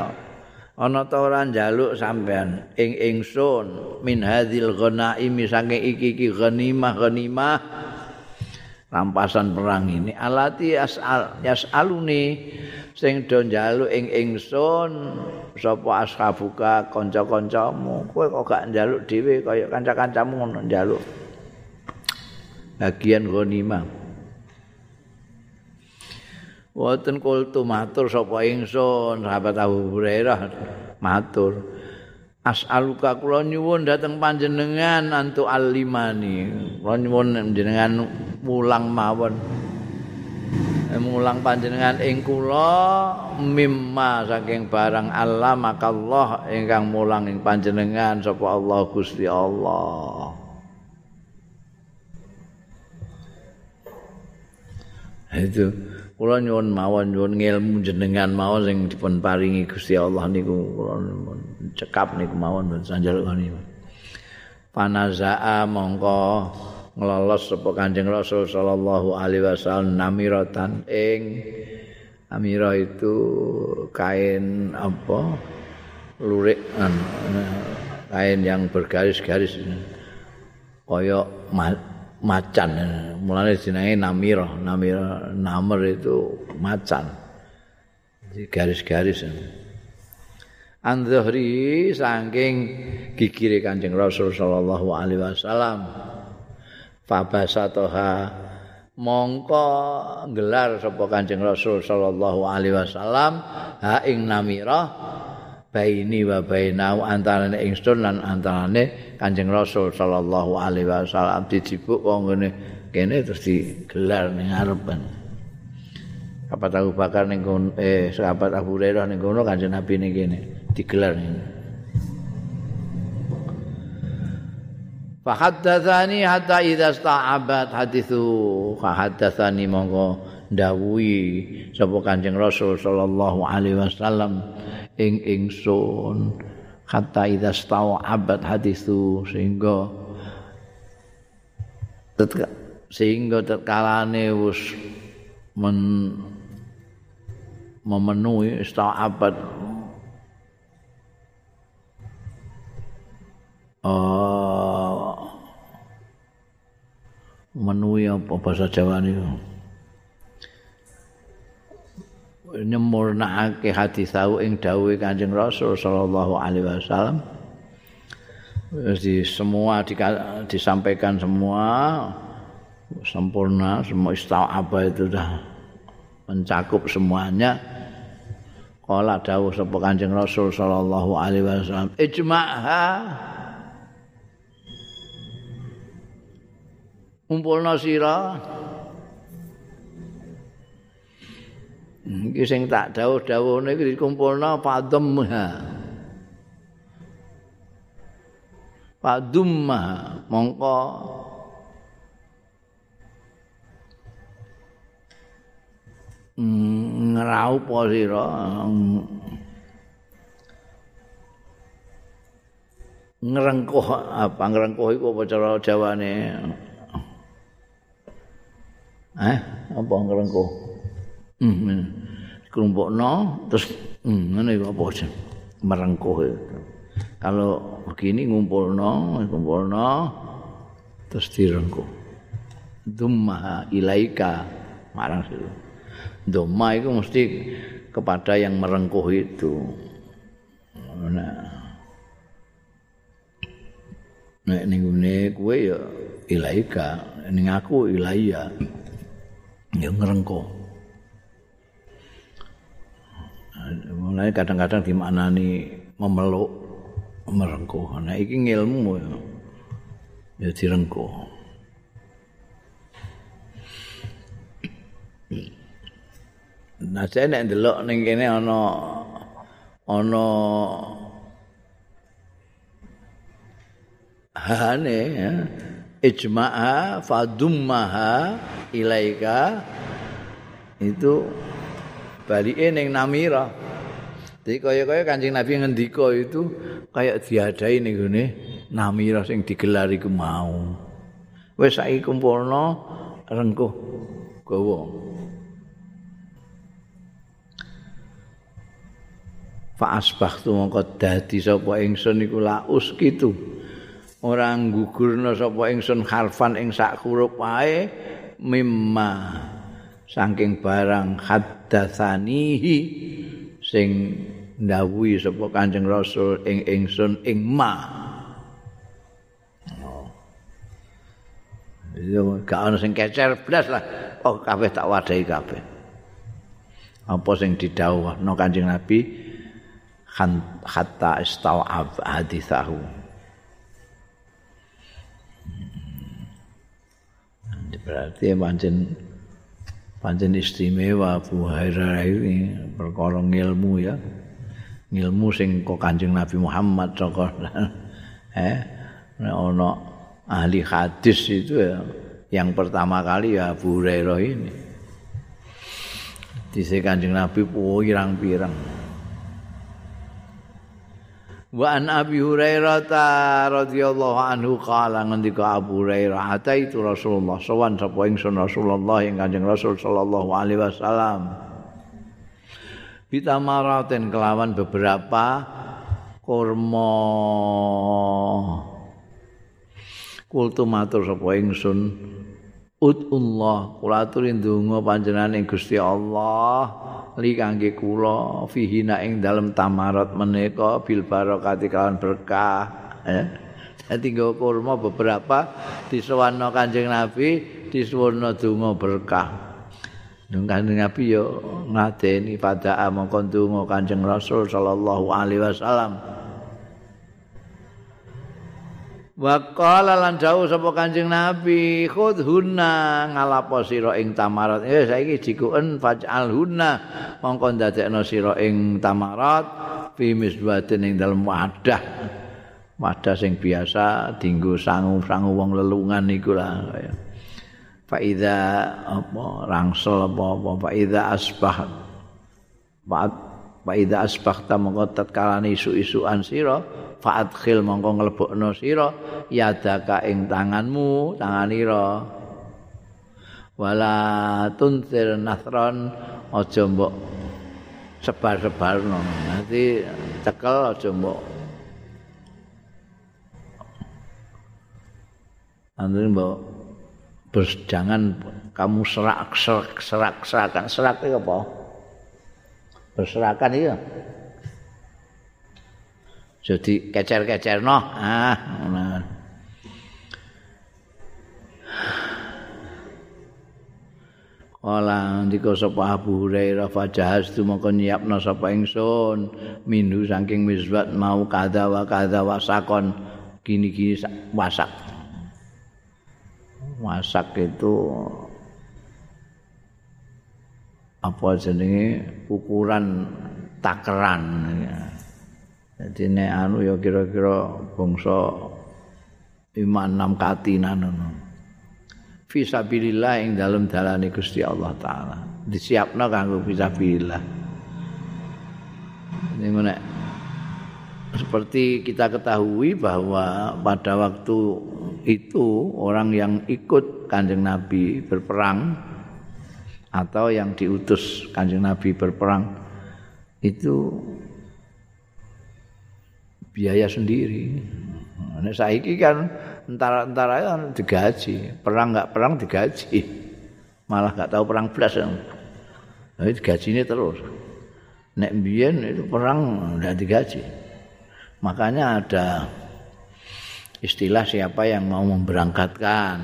ana ta ora njaluk sampean ing ingsun min hadzil ghanaimi saking iki-iki ghanimah ghanimah rampasan perang ini. Alati asal yasaluni. Sing do njaluk ing ingsun sapa ashabuka kanca-kancamu. Kowe kok gak njaluk dhewe kaya kanca-kancamu ngono njaluk bagian ghanimah. Wonten kultu matur sapa ingsun sahabat Abu Hurairah matur As'aluka kula nyuwun dhateng panjenengan antu alimani. Kula nyuwun panjenengan mulang mawon. Mulang panjenengan ing kula mimma saking barang maka Allah ingkang mulang ing panjenengan sapa Allah Gusti Allah. Itu kula nyuwun mawon nyuwun ilmu jenengan mawon sing dipun paringi Gusti Allah niku kula cekap niku mawon ben sanjal panazaa mongko nglolos sapa Kanjeng Rasul sallallahu alaihi wasallam namiratan ing amira itu kain apa? Lurik kain yang bergaris-garis kaya macan. Mulane jenenge namira. Namira namer itu macan. Garis-garis. Andhri saking gigire Kanjeng Rasul sallallahu alaihi wasallam. Fabasatoha. Mongko gelar sapa Kanjeng Rasul sallallahu alaihi wasallam ha ing namira baini wa bainau antarane ingsun lan antarane Kanjeng Rasul sallallahu alaihi wasallam dijibuk wong ngene kene terus digelar ning ngarepen. Apa tahu bakar ning eh sahabat Abu Hurairah ning kono Kanjeng Nabi ning kene digelar ning. Fahaddatsani hatta idza sta'abat hadithu fahaddatsani monggo ndawuhi sapa Kanjeng Rasul sallallahu alaihi wasallam ing ingsun. Kata idza stawa abad hadisu sehingga sehingga terkalane wis men memenuhi stawa abad uh, memenuhi apa bahasa Jawa ini nyempurnakake hadis tau ing dawuhe Kanjeng Rasul sallallahu alaihi wasallam. Di semua di, disampaikan semua sempurna, semua apa itu sudah mencakup semuanya. Kala dawuh sapa Kanjeng Rasul sallallahu alaihi wasallam, ijma'ha Umpulna sira. Iki sing tak dawuh-dawuhne iki dikumpulna padem padum mongko. Ngraupa sira. Ngrengkuh apa? Ngrengkuh iku apa cara jawane eh apa ngrengkuh hmm kelompokno terus hmm, ngene apa merengkuh itu kalau begini ngumpulno ngumpulno terus direngkuh dumma ilaika marang situ dumma itu mesti kepada yang merengkuh itu. Nah nek ning ngene kowe ya ilaika ning aku ilaiya ya ngrengko mulai kadang-kadang dimaknani memeluk merengko. Nah iki ngilmu ya, ya direngko. Nah saya nek ndelok ning kene ana ana hane ya ijma'a fadummaha ilaika itu balike ning namira Jadi kaya-kaya kancing Nabi ngendika itu kayak diadai nih gini namira sing digelar iku mau. Wes saiki kumpulno rengkuh gawa. Fa asbahtu mongko dadi sapa ingsun iku laus kitu. Ora gugurna sapa ingsun harfan ing sak huruf wae mimma saking barang haddatsanihi sing ndawuhi sapa Kanjeng Rasul ing ingsun ing ma. Yo gak ana sing kecer blas lah. Oh kabeh tak wadahi kabeh. Apa sing didhawuhno Kanjeng Nabi hatta istawa hadithahu. Berarti pancen pancen istimewa Abu Hurairah ini perkara ilmu ya. Ilmu sing kok Kanjeng Nabi Muhammad saka eh ana ahli hadis itu ya yang pertama kali ya Abu Hurairah ini. Di Kanjeng Nabi pirang-pirang Wa an Abi Hurairah radhiyallahu anhu qala ngendika Abu Hurairah ataitu Rasulullah sawan sapa ingsun Rasulullah ing Kanjeng Rasul sallallahu alaihi wasallam. Bitamaraten kelawan beberapa kurma. Kultu matur sapa ingsun Udullah kula aturi ndonga panjenengan ing Gusti Allah. Li kangge kula fihi ing dalem tamarat menika bil barokati kawan berkah. Ya. Nggo kurma beberapa disowanno Kanjeng Nabi disuwunna donga berkah. Nung Kanjeng Nabi yo ngadeni pada donga Kanjeng Rasul sallallahu alaihi wasallam Wa qala lan dawuh sapa Kanjeng Nabi, khudhunna ngalapo sira ing tamarat. Eh saiki jikuen faj'al hunna mongko ndadekno sira ing tamarat fi misbatin ing dalem wadah. Wadah sing biasa dinggo sangu-sangu wong lelungan iku lah. Fa apa rangsel apa apa fa asbah. Fa iza asbah ta mongko tatkalane isu-isuan sira fa'adkhil mongko nglebokno sira yadaka ing tanganmu tanganira wala tuntir nasron aja mbok sebar-sebarno. Nanti cekel aja mbok. Nanti mbok jangan kamu serak serak serak serak itu apa berserakan itu jadi kecer-kecer no ah. Wala ndika sapa Abu Hurairah fajahas tu mongko nyiapno sapa ingsun minhu saking misbat mau kada wa kada wasakon gini-gini wasak. Wasak itu apa jenenge ukuran takeran Jadi nek anu ya kira-kira bangsa iman enam katinan ngono. Fisabilillah ing dalam dalane Gusti Allah taala. disiapno kanggo fisabilillah ini mana seperti kita ketahui bahwa pada waktu itu orang yang ikut kanjeng Nabi berperang atau yang diutus kanjeng Nabi berperang itu biaya sendiri. Nah, saiki kan entara-entara kan digaji, perang nggak perang digaji, malah nggak tahu perang belas. Nah, digaji ini terus. Nek biyen itu perang nggak digaji. Makanya ada istilah siapa yang mau memberangkatkan.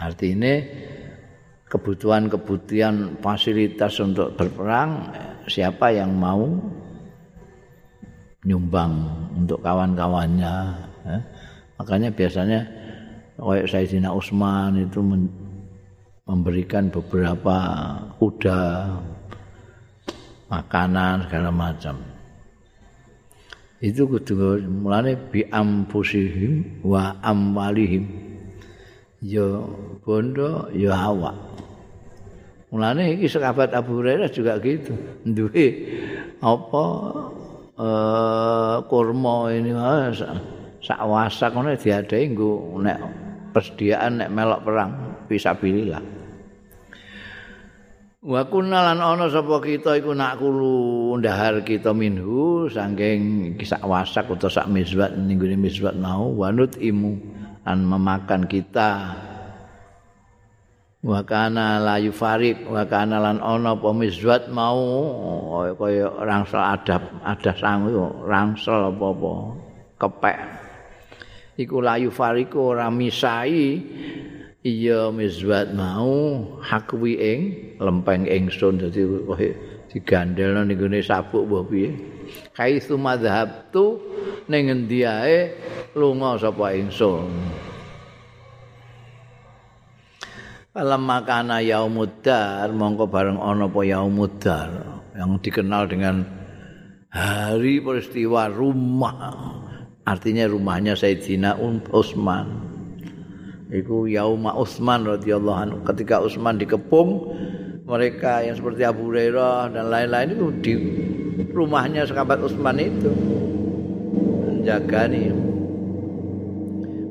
Artinya kebutuhan-kebutuhan fasilitas untuk berperang siapa yang mau nyumbang untuk kawan-kawannya. Ya. Makanya biasanya kayak Sayyidina Utsman itu memberikan beberapa kuda, makanan segala macam. itu kudu mulane bi ampusihim wa amwalihim ya bondo ya hawa mulane iki sahabat Abu Hurairah juga gitu. Duwe apa eh kurma ini sak wasak ngono diadahi nggo nek persediaan nek melok perang fisabilillah Wa kunalan ana sapa kita iku nak kulo ndahar kita minhu saking kisak wasak utawa sak mizwat ning mizwat mau wanut imu an memakan kita wa kana la yufarid wa kana lan ana apa mizwat mau kaya rangsel adab ada sang rangsel apa-apa kepek. Iku la yufariku ora misai iya mizwat mau hakwi ing lempeng ingsun dadi digandelno ning gone sabuk mbah piye. Kaisu madhab tu ning endi ae lunga sapa ingsun Alam makana yaumuddar mongko bareng ana apa yaumuddar yang dikenal dengan hari peristiwa rumah. Artinya rumahnya Sayyidina Utsman iku Yauma Utsman radhiyallahu anhu. Ketika Utsman dikepung mereka yang seperti Abu Hurairah dan lain-lain itu di rumahnya sahabat Utsman itu. Menjagani.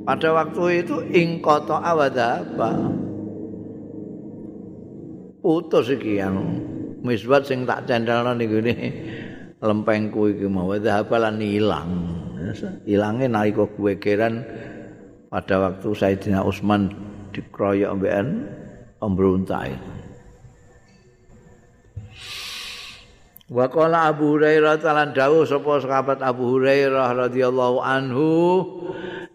Pada waktu itu ingkoto awada apa putus iki yang misbat sing tak cendelno niku lempengku iki mau. Apa lan ilang. Ilange nalika kuwe keran pada waktu Sayyidina Utsman dikeroyok mbekan pemberontak Wa qala Abu Hurairah talan dawuh sapa sahabat Abu Hurairah radhiyallahu anhu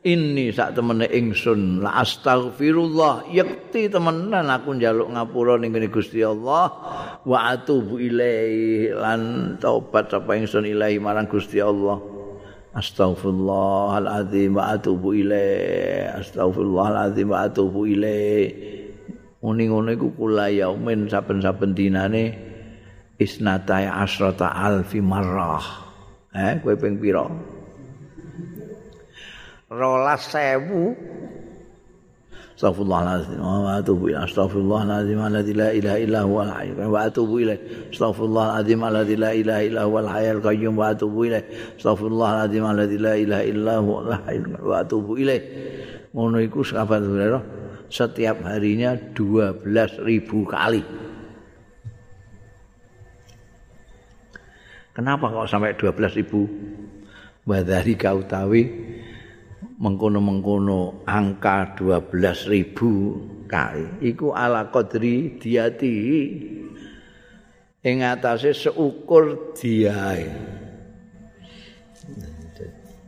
inni sak temene ingsun la astaghfirullah yakti temenan aku njaluk ngapura ning Gusti Allah wa atubu ilaihi lan taubat sapa ingsun ilahi marang Gusti Allah Astaghfirullahaladzim wa atubu ilaih. Astaghfirullahaladzim wa atubu ilaih. Ngono-ngono iku kula yaumin saben-saben dinane isnata asrata alfi marrah. Eh, kowe ping pira? Rolas sewu Astaghfirullahaladzim wa atubu ilaih. Astaghfirullahaladzim alladzi la ilaha illa huwal hayy wa atubu ilaih. Astaghfirullahaladzim alladzi la ilaha illa huwal hayyul qayyum wa atubu ilaih. Astaghfirullahaladzim alladzi la ilaha illa huwal hayy wa atubu ilaih. Ngono iku sahabat setiap harinya 12.000 kali. Kenapa kok sampai 12.000? Wadari kau tawi mengkono-mengkono angka 12.000 kali iku ala qadri diati. Ing atase seukur diae.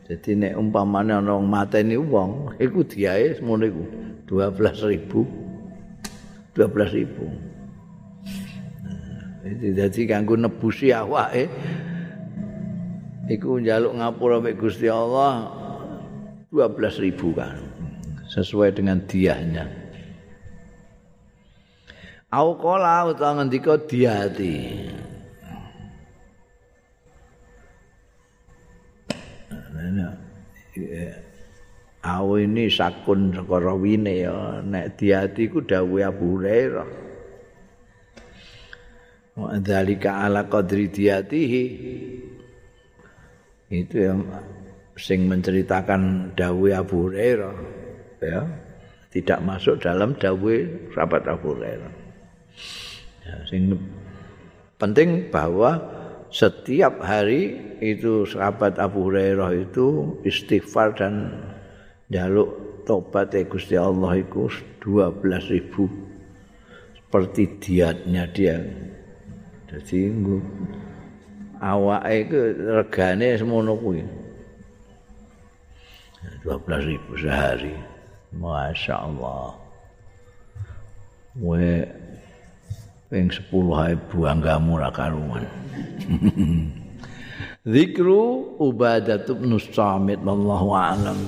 Jadi nek umpamane ana wong mateni wong iku diae semono iku. 12.000 12.000 Jadi dadi kanggo nebusi awake iku njaluk ngapura mek Gusti Allah 12 ribu kan sesuai dengan diahnya. Au qala utawa ngendika diati. Awu ini sakun sekara wine ya nek diati ku dawuh Abu Hurairah wa ala qadri diyatihi. Itu yang sing menceritakan dawe Abu Hurairah ya. Tidak masuk dalam dawe sahabat Abu Hurairah. Ya, sing penting bahwa setiap hari itu sahabat Abu Hurairah itu istighfar dan jaluk tobat ya Gusti Allah itu 12 ribu. Seperti diatnya dia jadi awak itu regane semono kuwi. 12 ribu sehari. Masya Allah we ping 10 hai buanggamu ra karuan. Zikru Ubadah bin Samit wallahu a'lam